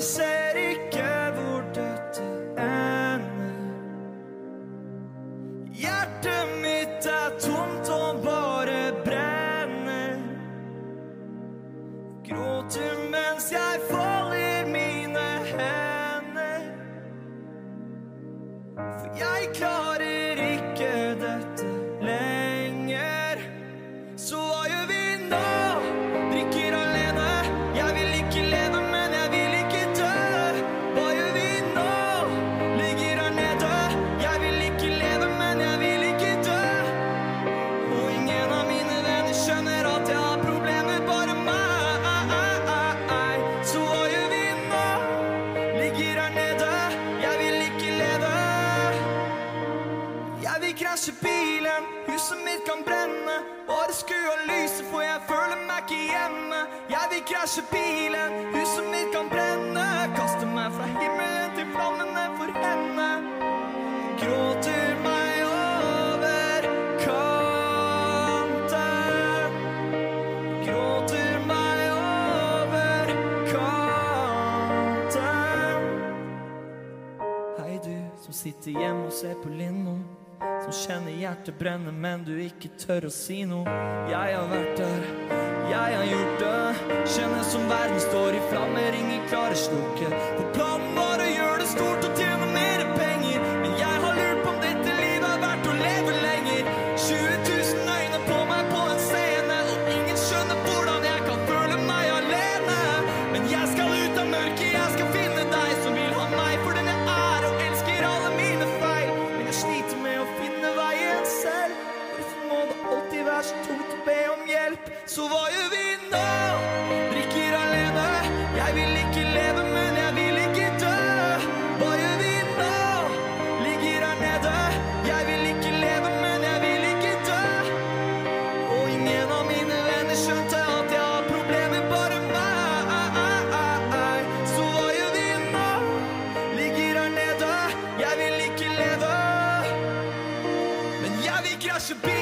Ser ikke hvor dette ender. Hjertet mitt er tomt og bare brenner. Gråter mens jeg folder mine hender. For jeg klarer huset mitt kan brenne. Bare skru av lyset, for jeg føler meg ikke hjemme. Jeg vil krasje bilen, huset mitt kan brenne. Kaste meg fra himmelen til flammene for henne. Gråter meg over kanten. Gråter meg over kanten. Hei, du som sitter hjemme og ser på Lindmo. Som kjenner hjertet brenne, men du ikke tør å si noe. Jeg har vært der, jeg har gjort det. Kjenner som verden står i flammer, ingen klarer slukke. På er så tungt å be om hjelp, så hva gjør vi nå? Drikker alene. Jeg vil ikke leve, men jeg vil ikke dø. Hva gjør vi nå? Ligger her nede. Jeg vil ikke leve, men jeg vil ikke dø. Og ingen av mine venner skjønte at jeg har problemer, bare meg. Så hva gjør vi nå? Ligger her nede. Jeg vil ikke leve, men jeg vil krasje bil.